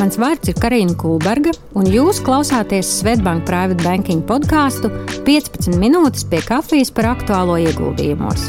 Mans vārds ir Karina Kulberga, un jūs klausāties Svetbank Private Banking podkāstu 15 minūtes pie kafijas par aktuālo ieguldījumos.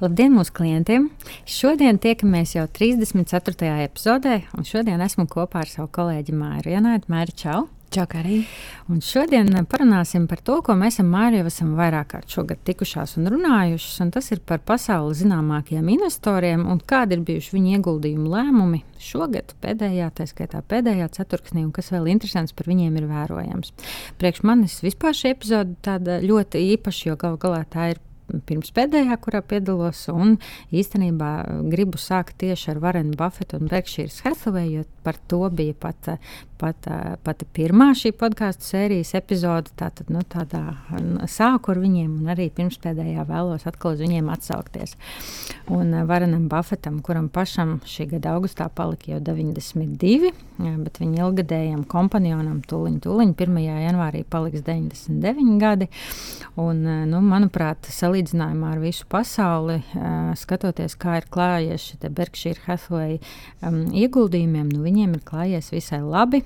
Labdien, mūsu klientiem! Šodien tiekamies jau 34. epizodē, un šodien esmu kopā ar savu kolēģi Māru Janētu. Māri, čau! Čau, arī. Un šodien parunāsim par to, ko mēs ar Māriju esam vairāk kārt šogad tikušās un runājušas. Un tas ir par pasaules zināmākajiem investoriem un kādi ir bijuši viņu ieguldījumu lēmumi šogad, pēdējā, tā skaitā pēdējā ceturksnī, un kas vēl interesants par viņiem ir vērojams. Priekš manis vispār šī epizode tāda ļoti īpaša, jo galu galā tā ir pirms pēdējā, kurā piedalos. Un īstenībā gribu sākt tieši ar Varenu Buffetu un Berkshire Hathaway, jo par to bija pat, pat, pat pirmā šī podkāstu sērijas epizode. Tātad, nu, tādā sāku ar viņiem, un arī pirmspēdējā vēlos atkal uz viņiem atsaukties. Un Varenam Buffetam, kuram pašam šī gada augustā palika jau 92, bet viņa ilgadējam kompanionam tūliņ, tūliņ 1. janvārī paliks 99 gadi. Un, nu, manuprāt, salīdzinājumā ar visu pasauli, skatoties, kā ir klājies šie Berkshire Hathaway um, ieguldījumiem, nu, viņiem ir klājies visai labi,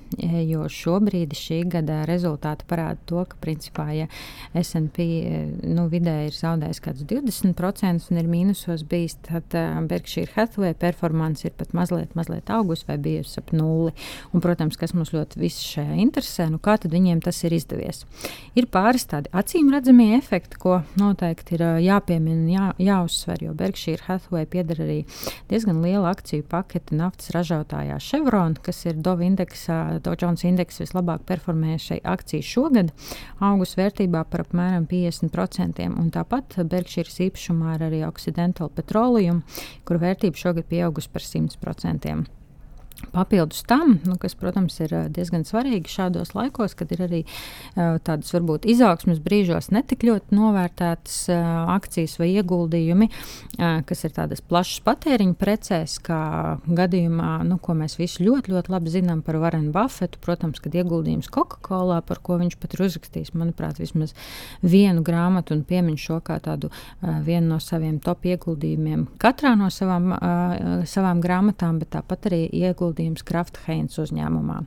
jo šobrīd šī gada rezultāti parāda to, ka principā, ja S&P nu, vidē ir zaudējis kādus 20% un ir mīnusos bijis, tad Berkshire Hathaway performance ir pat mazliet, mazliet augus vai bijusi ap nulli. Un, protams, kas mums ļoti viss šajā interesē, nu, kā tad viņiem tas ir izdevies. Ir pāris tādi acīm redzamie efekti, ko noteikti ir jāpiemina, jā, jāuzsver, jo Berkshire Hathaway pieder arī diezgan liela akciju pakete naftas ražotājā Chevron, kas ir Dove indeksā, Dow Jones indeksa vislabāk performējušai akcija šogad, augus vērtībā par apmēram 50%. Un tāpat Berkshire īpašumā ir arī Occidental Petroleum, kur vērtība šogad pieaugusi par 100%. Papildus tam, nu, kas, protams, ir diezgan svarīgi šādos laikos, kad ir arī uh, tādas varbūt izaugsmas brīžos netik ļoti novērtētas uh, akcijas vai ieguldījumi, uh, kas ir tādas plašas patēriņa precēs, kā gadījumā, nu, ko mēs visi ļoti, ļoti labi zinām par Varenu Buffetu. Protams, kad ieguldījums Coca-Cola, par ko viņš pat ir uzrakstījis, manuprāt, vismaz vienu grāmatu un piemin šo kā tādu vienu no saviem top ieguldījumiem katrā no savām, savām grāmatām, bet tāpat arī ieguldījumi ieguldījums Kraftheins uzņēmumā.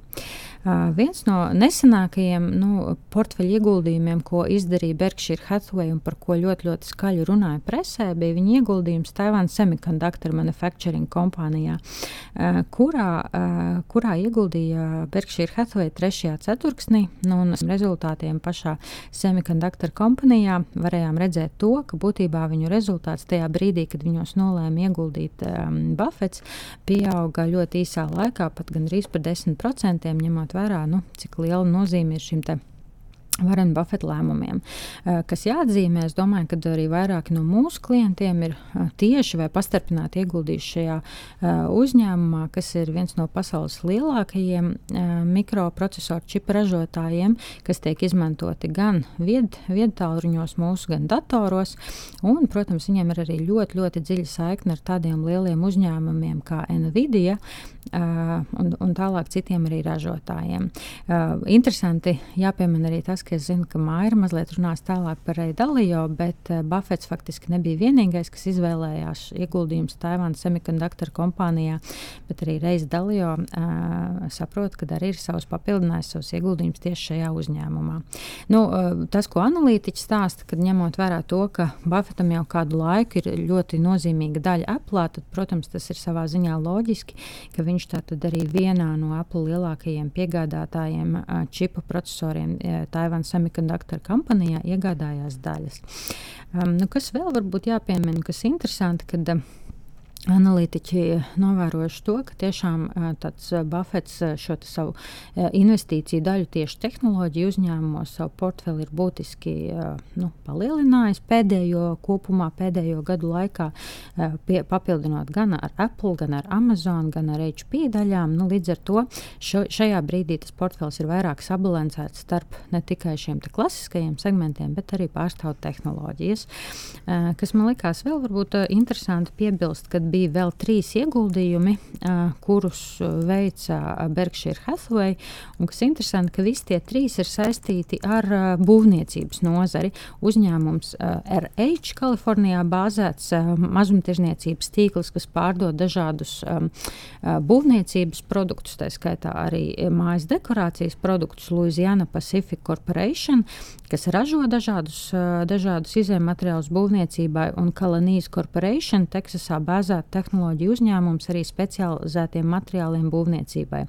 Uh, viens no nesenākajiem nu, portfeļu ieguldījumiem, ko izdarīja Berkshire Hathaway un par ko ļoti, ļoti skaļi runāja presē, bija viņa ieguldījums Taivānas Semiconductor Manufacturing kompānijā, uh, kurā, uh, kurā ieguldīja Berkshire Hathaway trešajā ceturksnī. Nu, un rezultātiem pašā Semiconductor kompānijā varējām redzēt to, ka būtībā viņu rezultāts tajā brīdī, kad viņos nolēma ieguldīt um, Buffets, pieauga ļoti īsā laikā, pat gandrīz par 10%, ņemot vērā, nu, cik liela nozīme ir šim te Varena Buffeta lēmumiem. Eh, kas jāatzīmē, es domāju, ka arī vairāki no mūsu klientiem ir eh, tieši vai pastarpināti ieguldījuši šajā eh, uzņēmumā, kas ir viens no pasaules lielākajiem mikroprocesoru čipu ražotājiem, kas tiek izmantoti gan vied, viedtālruņos, mūsu, gan datoros. Un, protams, viņiem ir arī ļoti, ļoti dziļa saikne ar tādiem lieliem uzņēmumiem kā Nvidia un, un tālāk citiem arī ražotājiem. Interesanti jāpiemina arī tas, ka es zinu, ka Maija mazliet runās tālāk par Reidalijo, bet uh, Buffets faktiski nebija vienīgais, kas izvēlējās ieguldījumus Taivānas semikonduktoru kompānijā, bet arī Reidalijo uh, saprot, ka arī ir savus papildinājums, savus ieguldījumus tieši šajā uzņēmumā. Nu, tas, ko analītiķis stāsta, kad ņemot vērā to, ka Buffetam jau kādu laiku ir ļoti nozīmīga daļa Apple, tad, protams, tas ir savā ziņā loģiski, ka viņš tātad arī vienā no Apple lielākajiem piegādātājiem čipu procesoriem Taivānas Taiwan Semiconductor kompānijā iegādājās daļas. Um, nu, kas vēl varbūt jāpiemina, kas interesanti, kad uh, analītiķi novērojuši to, ka tiešām tāds Buffets šo savu investīciju daļu tieši tehnoloģiju uzņēmumos savu portfeli ir būtiski nu, palielinājis pēdējo kopumā, pēdējo gadu laikā, pie, papildinot gan ar Apple, gan ar Amazon, gan ar HP daļām. Nu, līdz ar to šo, šajā brīdī tas portfels ir vairāk sabalansēts starp ne tikai šiem klasiskajiem segmentiem, bet arī pārstāv tehnoloģijas, kas man likās vēl varbūt interesanti piebilst, kad bija bija vēl trīs ieguldījumi, kurus veica Berkshire Hathaway. Un, kas interesanti, ka visi tie trīs ir saistīti ar būvniecības nozari. Uzņēmums RH Kalifornijā bāzēts mazumtirdzniecības tīkls, kas pārdod dažādus būvniecības produktus, tā skaitā arī mājas dekorācijas produktus Louisiana Pacific Corporation, kas ražo dažādus, dažādus izējuma materiālus būvniecībai, un Kalanijas Corporation Teksasā bāzēta tehnoloģiju uzņēmums arī specializētiem materiāliem būvniecībai.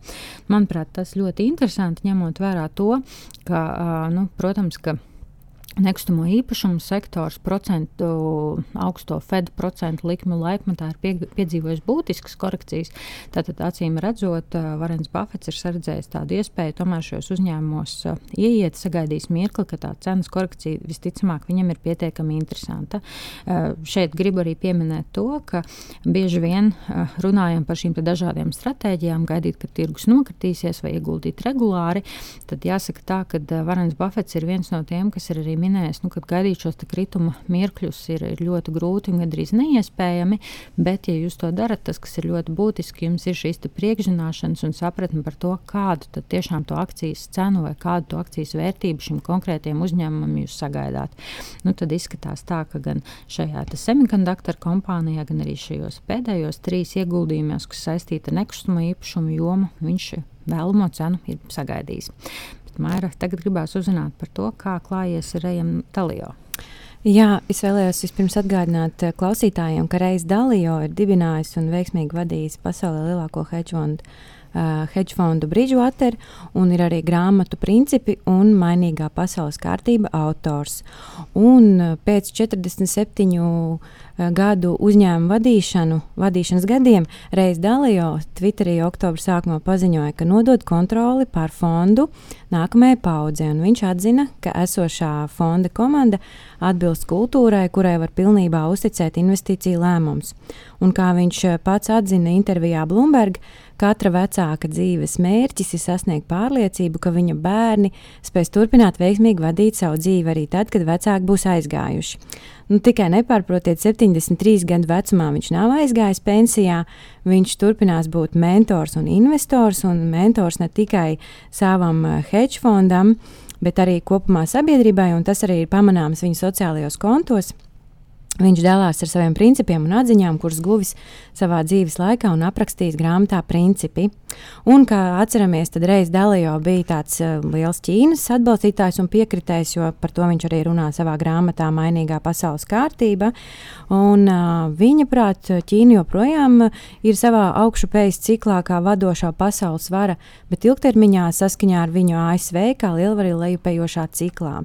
Manuprāt, tas ļoti interesanti ņemot vērā to, ka, nu, protams, ka Nekustamo īpašumu sektors procentu, augsto Fed procentu likmi laikmetā ir pie, piedzīvojis būtiskas korekcijas. Tātad, acīm redzot, Varens Buffets ir saredzējis tādu iespēju tomēr šajos uzņēmumos ieiet, sagaidījis mirkli, ka tā cenas korekcija visticamāk viņam ir pietiekami interesanta. Šeit gribu arī pieminēt to, ka bieži vien runājam par šīm dažādiem stratēģijām, gaidīt, ka tirgus nokritīsies vai ieguldīt regulāri. Tad jāsaka tā, ka Varens Buffets ir viens no tiem, kas ir arī minējis, nu, ka gaidīt šos krituma mirkļus ir, ir ļoti grūti un gandrīz neiespējami. Bet, ja jūs to darat, tas, kas ir ļoti būtiski, jums ir šīs priekšzināšanas un sapratne par to, kādu tiešām to akcijas cenu vai kādu to akcijas vērtību šim konkrētajam uzņēmumam jūs sagaidāt. Nu, tad izskatās tā, ka gan šajā semikonduktoru kompānijā, gan arī šajos pēdējos trīs ieguldījumos, kas saistīti ar nekustamo īpašumu jomu, viņš vēlamo cenu ir sagaidījis. Maira, tagad gribās uzzināt par to, kā klājies Rejam Talio. Jā, es vēlējos vispirms atgādināt eh, klausītājiem, ka Reis Dalio ir dibinājis un veiksmīgi vadījis pasaulē lielāko hedge fondu uh, hedge fondu Bridgewater un ir arī grāmatu principi un mainīgā pasaules kārtība autors. Un uh, pēc 47 uh, gadu uzņēmumu vadīšanu, vadīšanas gadiem Reis Dalio Twitterī oktobra sākumā paziņoja, ka nodod kontroli pār fondu nākamajai paudzei, viņš atzina, ka esošā fonda komanda atbilst kultūrai, kurai var pilnībā uzticēt investīciju lēmumus. Un kā viņš pats atzina intervijā Bloomberg, Katra vecāka dzīves mērķis ir sasniegt pārliecību, ka viņa bērni spēs turpināt veiksmīgi vadīt savu dzīvi arī tad, kad vecāki būs aizgājuši. Nu, tikai nepārprotiet, 73 gadu vecumā viņš nav aizgājis pensijā. Viņš turpinās būt mentors un investors, un mentors ne tikai savam eh, hedge fondam, bet arī kopumā sabiedrībai, un tas arī ir pamanāms viņa sociālajos kontos. Viņš dalās ar saviem principiem un atziņām, kurus guvis savā dzīves laikā un aprakstījis grāmatā Principi. Un, kā atceramies, tad reiz Dalio bija tāds uh, liels Ķīnas atbalstītājs un piekritējs, jo par to viņš arī runā savā grāmatā Mainīgā pasaules kārtība. Un, uh, viņa prāt, Ķīna joprojām ir savā augšupējas ciklā kā vadošā pasaules vara, bet ilgtermiņā saskaņā ar viņu ASV kā lielvaru lejupējošā ciklā.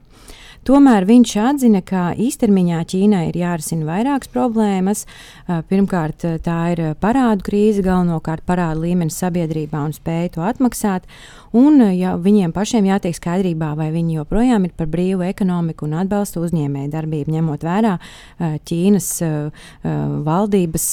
Tomēr viņš atzina, ka īstermiņā Ķīnai ir jārisina vairākas problēmas. Pirmkārt, tā ir parādu krīze, galvenokārt parādu līmenis sabiedrībā un spēja to atmaksāt. Un ja viņiem pašiem jātiek skaidrībā, vai viņi joprojām ir par brīvu ekonomiku un atbalstu uzņēmēju darbību, ņemot vērā Ķīnas valdības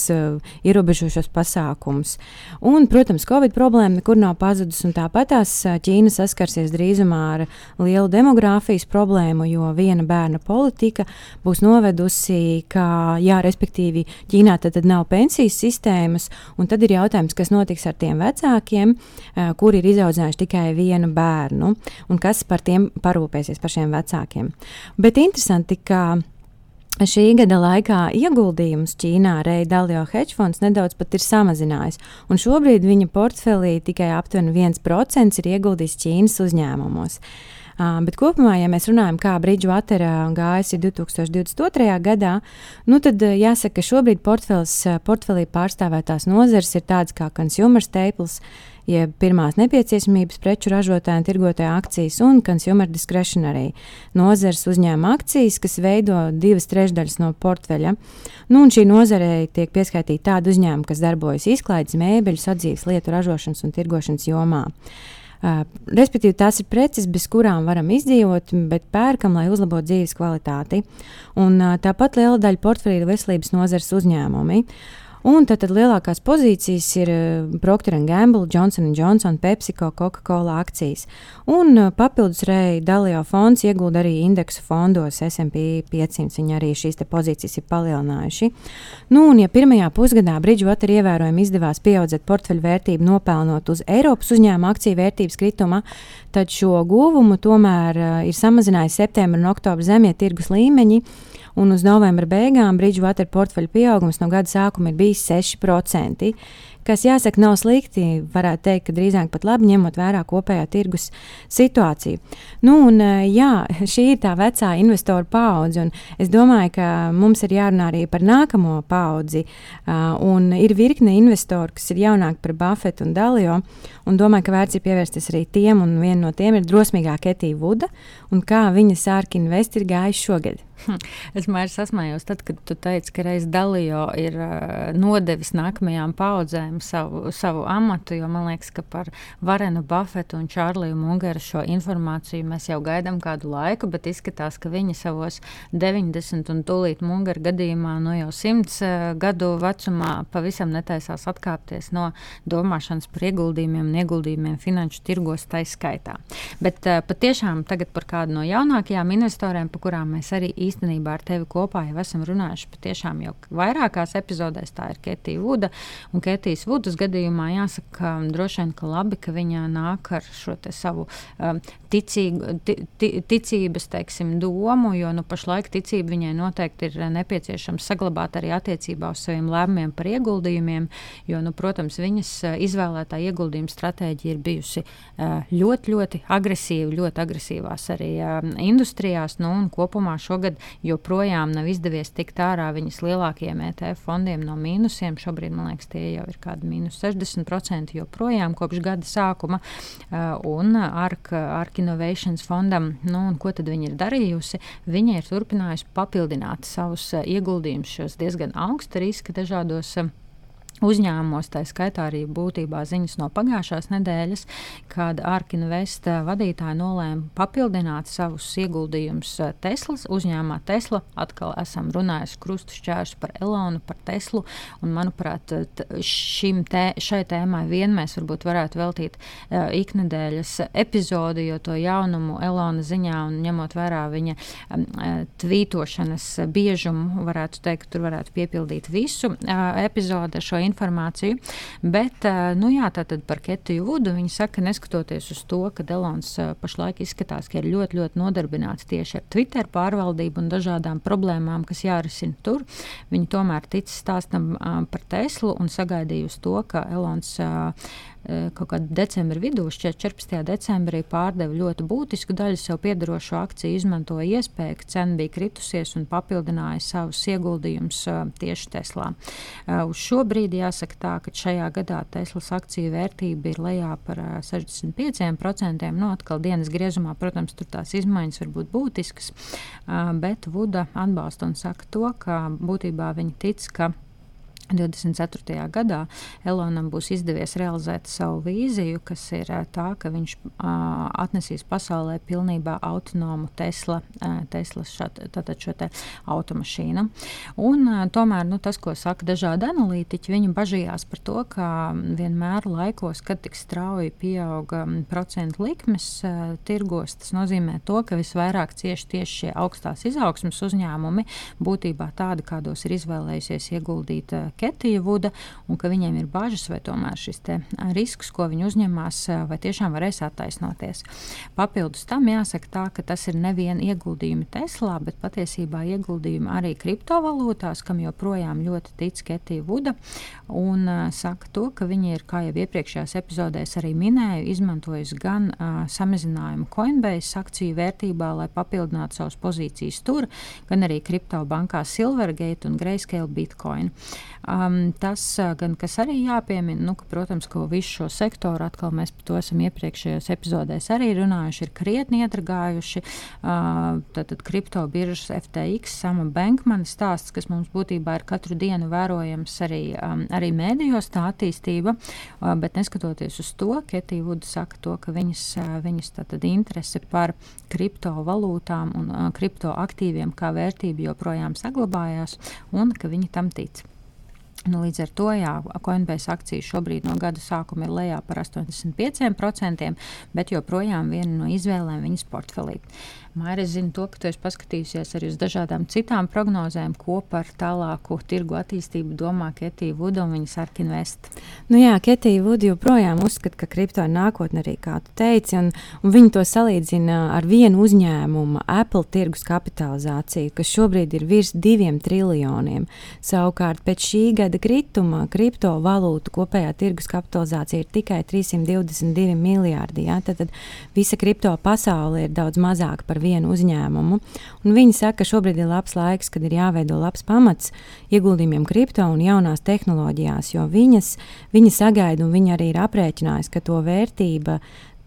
ierobežošos pasākumus. Un, protams, Covid problēma nekur nav pazudusi, un tāpat tās Ķīna saskarsies drīzumā ar lielu demogrāfijas problēmu, jo viena bērna politika būs novedusi, ka, jā, respektīvi, Ķīnā tad, tad nav pensijas sistēmas, un tad ir jautājums, kas notiks ar tiem vecākiem, kuri ir izaudzinājuši tikai vienu bērnu, un kas par tiem parūpēsies par šiem vecākiem. Bet interesanti, ka šī gada laikā ieguldījums Ķīnā Reija Dalio hedge fonds nedaudz pat ir samazinājis, un šobrīd viņa portfelī tikai aptuveni 1% ir ieguldījis Ķīnas uzņēmumos. Uh, bet kopumā, ja mēs runājam, kā Bridgewater gājis 2022. gadā, nu tad uh, jāsaka, ka šobrīd uh, portfelī pārstāvētās nozares ir tādas kā consumer staples, jeb pirmās nepieciešamības preču ražotāja un tirgotāja akcijas un consumer discretionary nozares uzņēmuma akcijas, kas veido divas trešdaļas no portfeļa. Nu, šī nozarei tiek pieskaitīta tāda uzņēmuma, kas darbojas izklaides, mēbeļu, sadzīves lietu ražošanas un tirgošanas jomā. Uh, respektīvi, tās ir preces, bez kurām varam izdzīvot, bet pērkam, lai uzlabotu dzīves kvalitāti. Un, uh, tāpat liela daļa portfeļa ir veselības nozares uzņēmumi. Uh, Un tad, tad lielākās pozīcijas ir uh, Procter Gamble, Johnson Johnson, PepsiCo, Coca-Cola akcijas. Un uh, papildus rei Dalio fonds iegulda arī indeksu fondos SP 500. Viņi arī šīs pozīcijas ir palielinājuši. Nu, un, ja pirmajā pusgadā Bridgewater ievērojami izdevās pieaudzēt portfeļu vērtību, nopelnot uz Eiropas uzņēmuma akciju vērtības krituma, tad šo guvumu tomēr uh, ir samazinājis septembra un oktobra zemie tirgus līmeņi un uz novembra beigām Bridgewater portfeļa pieaugums no gada sākuma ir bijis 6% kas jāsaka nav slikti. Varētu teikt, ka drīzāk pat labi ņemot vērā kopējā tirgus situāciju. Nu, un, jā, šī ir tā vecā investoru paudze, un es domāju, ka mums ir jārunā arī par nākamo paudzi. Uh, ir virkne investoru, kas ir jaunāki par Buffetu un Dalio, un domāju, ka vērts ir pievērsties arī tiem, un viena no tiem ir drosmīgā Ketija Vuda, un kā viņa sārka investi ir gājuši šogad. Es mērķis sasmējos, tad, kad tu teici, ka reiz Dalio ir nodevis nākamajām paudzēm savu, savu amatu, jo man liekas, ka par Varenu Buffetu un Čārliju Mungeru šo informāciju mēs jau gaidām kādu laiku, bet izskatās, ka viņi savos 90 un tūlīt Mungeru gadījumā no nu jau 100 uh, gadu vecumā pavisam netaisās atkāpties no domāšanas par ieguldījumiem un ieguldījumiem finanšu tirgos taiskaitā. Bet uh, patiešām tagad par kādu no jaunākajām investoriem, par kurām mēs arī īstenībā īstenībā ar tevi kopā jau esam runājuši patiešām jau vairākās epizodēs. Tā ir Ketija Vuda. Un Ketijas Vudas gadījumā jāsaka, droši vien, ka labi, ka viņa nāk ar šo savu um, ticīgu, ti, ticības teiksim, domu, jo nu, pašlaik ticība viņai noteikti ir nepieciešams saglabāt arī attiecībā uz saviem lēmumiem par ieguldījumiem. Jo, nu, protams, viņas uh, izvēlētā ieguldījuma stratēģija ir bijusi uh, ļoti, ļoti agresīva, ļoti agresīvās arī um, industrijās. Nu, kopumā šogad joprojām nav izdevies tikt ārā viņas lielākajiem ETF fondiem no mīnusiem. Šobrīd man liekas, tie jau ir kādi mīnus 60% joprojām kopš gada sākuma. Uh, un ARK, ARK Innovations fondam, nu, ko tad viņi ir darījusi? Viņa ir turpinājusi papildināt savus uh, ieguldījumus šos diezgan augsta riska dažādos. Uzņēmumos, tā skaitā arī būtībā ziņas no pagājušās nedēļas, kad Arkinvest vadītāji nolēma papildināt savus ieguldījumus Teslas uzņēmumā. Tesla atkal esam runājuši krustu šķēršu par Elonu, par Teslu, un manuprāt, šim tē, šai tēmai vien mēs varbūt varētu veltīt uh, iknedēļas epizodi, jo to jaunumu Elona ziņā un ņemot vērā viņa um, tvītošanas biežumu, varētu teikt, tur varētu piepildīt visu uh, epizodi šo informāciju informāciju. Bet, nu jā, tātad par Ketiju Vudu viņi saka, neskatoties uz to, ka Delons pašlaik izskatās, ka ir ļoti, ļoti nodarbināts tieši ar Twitter pārvaldību un dažādām problēmām, kas jārisina tur, viņi tomēr tic stāstam par Teslu un sagaidījusi to, ka Elons Eh, kaut kādā decembra vidū, 14. decembrī, pārdeva ļoti būtisku daļu sev piedarošo akciju, izmantoja iespēju, ka cena bija kritusies un papildināja savus ieguldījumus uh, tieši Teslā. Uh, uz šo brīdi jāsaka tā, ka šajā gadā Teslas akciju vērtība ir lejā par uh, 65%. Nu, atkal dienas griezumā, protams, tur tās izmaiņas var būt būtiskas, bet Vuda atbalsta un saka to, ka būtībā viņi tic, ka 24. gadā Elonam būs izdevies realizēt savu vīziju, kas ir tā, ka viņš uh, atnesīs pasaulē pilnībā autonomu Tesla, uh, Tesla šat, tātad šo te automašīnu. Un, uh, tomēr nu, tas, ko saka dažādi analītiķi, viņi bažījās par to, ka vienmēr laikos, kad tik strauji pieauga procentu likmes uh, tirgos, tas nozīmē to, ka visvairāk cieši tieši šie augstās izaugsmas uzņēmumi, būtībā tādi, kādos ir izvēlējusies ieguldīt uh, Ketija Vuda, un ka viņiem ir bažas, vai tomēr šis risks, ko viņi uzņemās, vai tiešām varēs attaisnoties. Papildus tam jāsaka tā, ka tas ir nevien ieguldījumi Teslā, bet patiesībā ieguldījumi arī kriptovalūtās, kam joprojām ļoti tic Ketija Vuda, un saka to, ka viņi ir, kā jau iepriekšējās epizodēs arī minēju, izmantojusi gan uh, samazinājumu Coinbase akciju vērtībā, lai papildinātu savas pozīcijas tur, gan arī kriptobankā Silvergate un Grayscale Bitcoin. Um, tas, gan, kas arī jāpiemina, nu, ka, protams, ka visu šo sektoru atkal mēs par to esam iepriekšējos epizodēs arī runājuši, ir krietni iedragājuši. Uh, tātad kripto biržas FTX, Sama Bankmana stāsts, kas mums būtībā ir katru dienu vērojams arī, um, arī mēdījos, tā attīstība, uh, bet neskatoties uz to, Ketija Vuda saka to, ka viņas, uh, viņas tātad interese par kriptovalūtām un uh, kriptoaktīviem kā vērtību joprojām saglabājās un ka viņi tam tic. Nu, līdz ar to jā, Coinbase akcijas šobrīd no gada sākuma ir lejā par 85%, bet joprojām viena no izvēlēm viņas portfelī. Maija, es zinu, to, ka tu esi paskatījusies arī uz dažādām citām prognozēm, ko par tālāku tirgu attīstību domā Ketija Vuda un viņas Arkinvest. Nu jā, Ketija Vuda joprojām uzskata, ka kripto ir nākotne arī, kā tu teici, un, un viņi to salīdzina ar vienu uzņēmumu, Apple tirgus kapitalizāciju, kas šobrīd ir virs diviem triljoniem. Savukārt pēc šī gada krituma kriptovalūtu kopējā tirgus kapitalizācija ir tikai 322 miljārdi. Ja? Tad, tad visa kripto pasaule ir daudz mazāka par vienu uzņēmumu. Un viņi saka, ka šobrīd ir labs laiks, kad ir jāveido labs pamats ieguldījumiem kripto un jaunās tehnoloģijās, jo viņas, viņa sagaida un viņa arī ir aprēķinājusi, ka to vērtība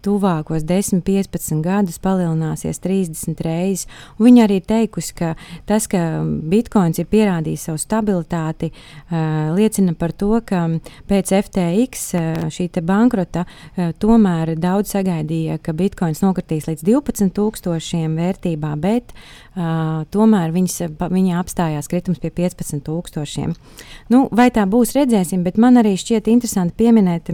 tuvākos 10, 15 gadus palielināsies 30 reizes. Viņa arī teikusi, ka tas, ka bitkoins ir pierādījis savu stabilitāti, uh, liecina par to, ka pēc FTX uh, šī bankrota uh, tomēr daudz sagaidīja, ka bitkoins nokritīs līdz 12,000 vērtībā, bet uh, tomēr viņas, viņa apstājās kritums pie 15,000. Nu, vai tā būs, redzēsim, bet man arī šķiet interesanti pieminēt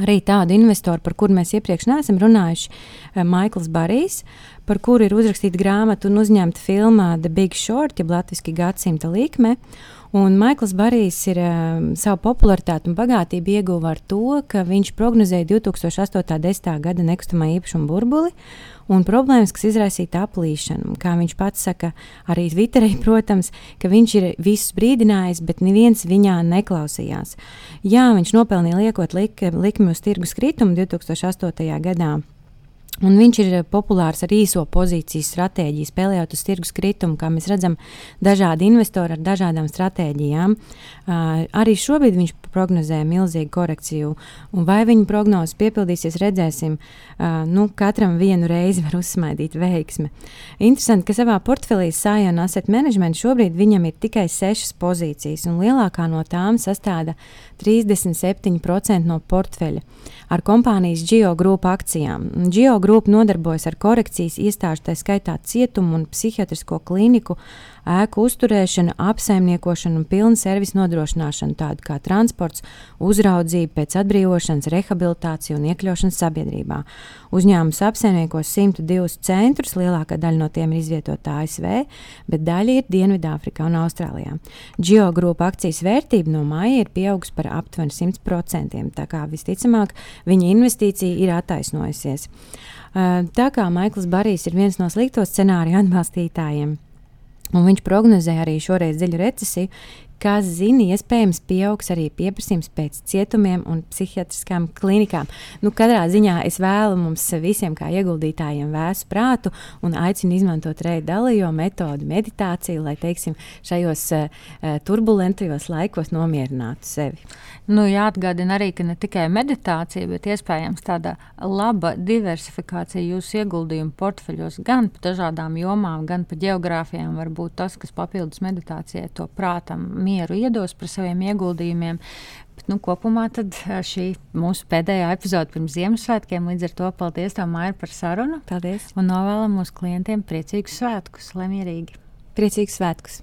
arī tādu investoru, par kuru mēs iepriekš neesam runājuši, eh, Maikls Barijs, par kuru ir uzrakstīta grāmata un uzņemta filma The Big Short, jeb latviešu gadsimta likme. Un Maikls Barijs ir um, savu popularitāti un bagātību ieguva ar to, ka viņš prognozēja 2008. un 2010. gada nekustamā īpašuma burbuli un problēmas, kas izraisīta aplīšanu. Kā viņš pats saka, arī Twitterī, protams, ka viņš ir visus brīdinājis, bet neviens viņā neklausījās. Jā, viņš nopelnīja liekot lik, likmi uz tirgus kritumu 2008. gadā. Un viņš ir populārs ar īso pozīciju stratēģiju, spēlējot uz tirgus kritumu, kā mēs redzam, dažādi investori ar dažādām stratēģijām. Uh, arī šobrīd viņš prognozē milzīgu korekciju, un vai viņa prognozes piepildīsies, redzēsim. Uh, nu, katram vienu reizi var uzsmaidīt veiksmi. Interesanti, ka savā portfelī Sājona Asset Management šobrīd viņam ir tikai sešas pozīcijas, un lielākā no tām sastāda 37% no portfeļa ar kompānijas Geogroup akcijām. Geogroup nodarbojas ar korekcijas iestāžu, tā skaitā cietumu un psihiatrisko klīniku ēku uzturēšana, apsaimniekošana un pilna servisa nodrošināšana, tādu kā transports, uzraudzība pēc atbrīvošanas, rehabilitācija un iekļaušana sabiedrībā. Uzņēmums apsaimniekos 102 centrus, lielākā daļa no tiem ir izvietota ASV, bet daļa ir Dienvidāfrikā un Austrālijā. Geogrupa akcijas vērtība no māja ir pieaugusi par aptuveni 100%, tā kā visticamāk viņa investīcija ir attaisnojusies. Tā kā Maikls Barijs ir viens no slikto scenāriju atbalstītājiem, Un viņš prognozēja arī šoreiz dziļu recesiju, Kas zina, iespējams, pieaugs arī pieprasījums pēc cietumiem un psihiatriskām klinikām. Nu, katrā ziņā es vēlu mums visiem, kā ieguldītājiem, vēsu prātu un aicinu izmantot reidalījo metodu, meditāciju, lai teiksim, šajos uh, turbulentajos laikos nomierinātu sevi. Nu, jāatgādina arī, ka ne tikai meditācija, bet iespējams tāda laba diversifikācija jūsu ieguldījumu portfeļos gan pa dažādām jomām, gan pa geogrāfijām var būt tas, kas papildus meditācijai to prātam mieru iedos par saviem ieguldījumiem. Bet, nu, kopumā šī mūsu pēdējā epizode pirms Ziemassvētkiem. Līdz ar to paldies Maija, par sarunu. Paldies. Un novēlam mūsu klientiem priecīgus svētkus, lai mierīgi. Priecīgus svētkus!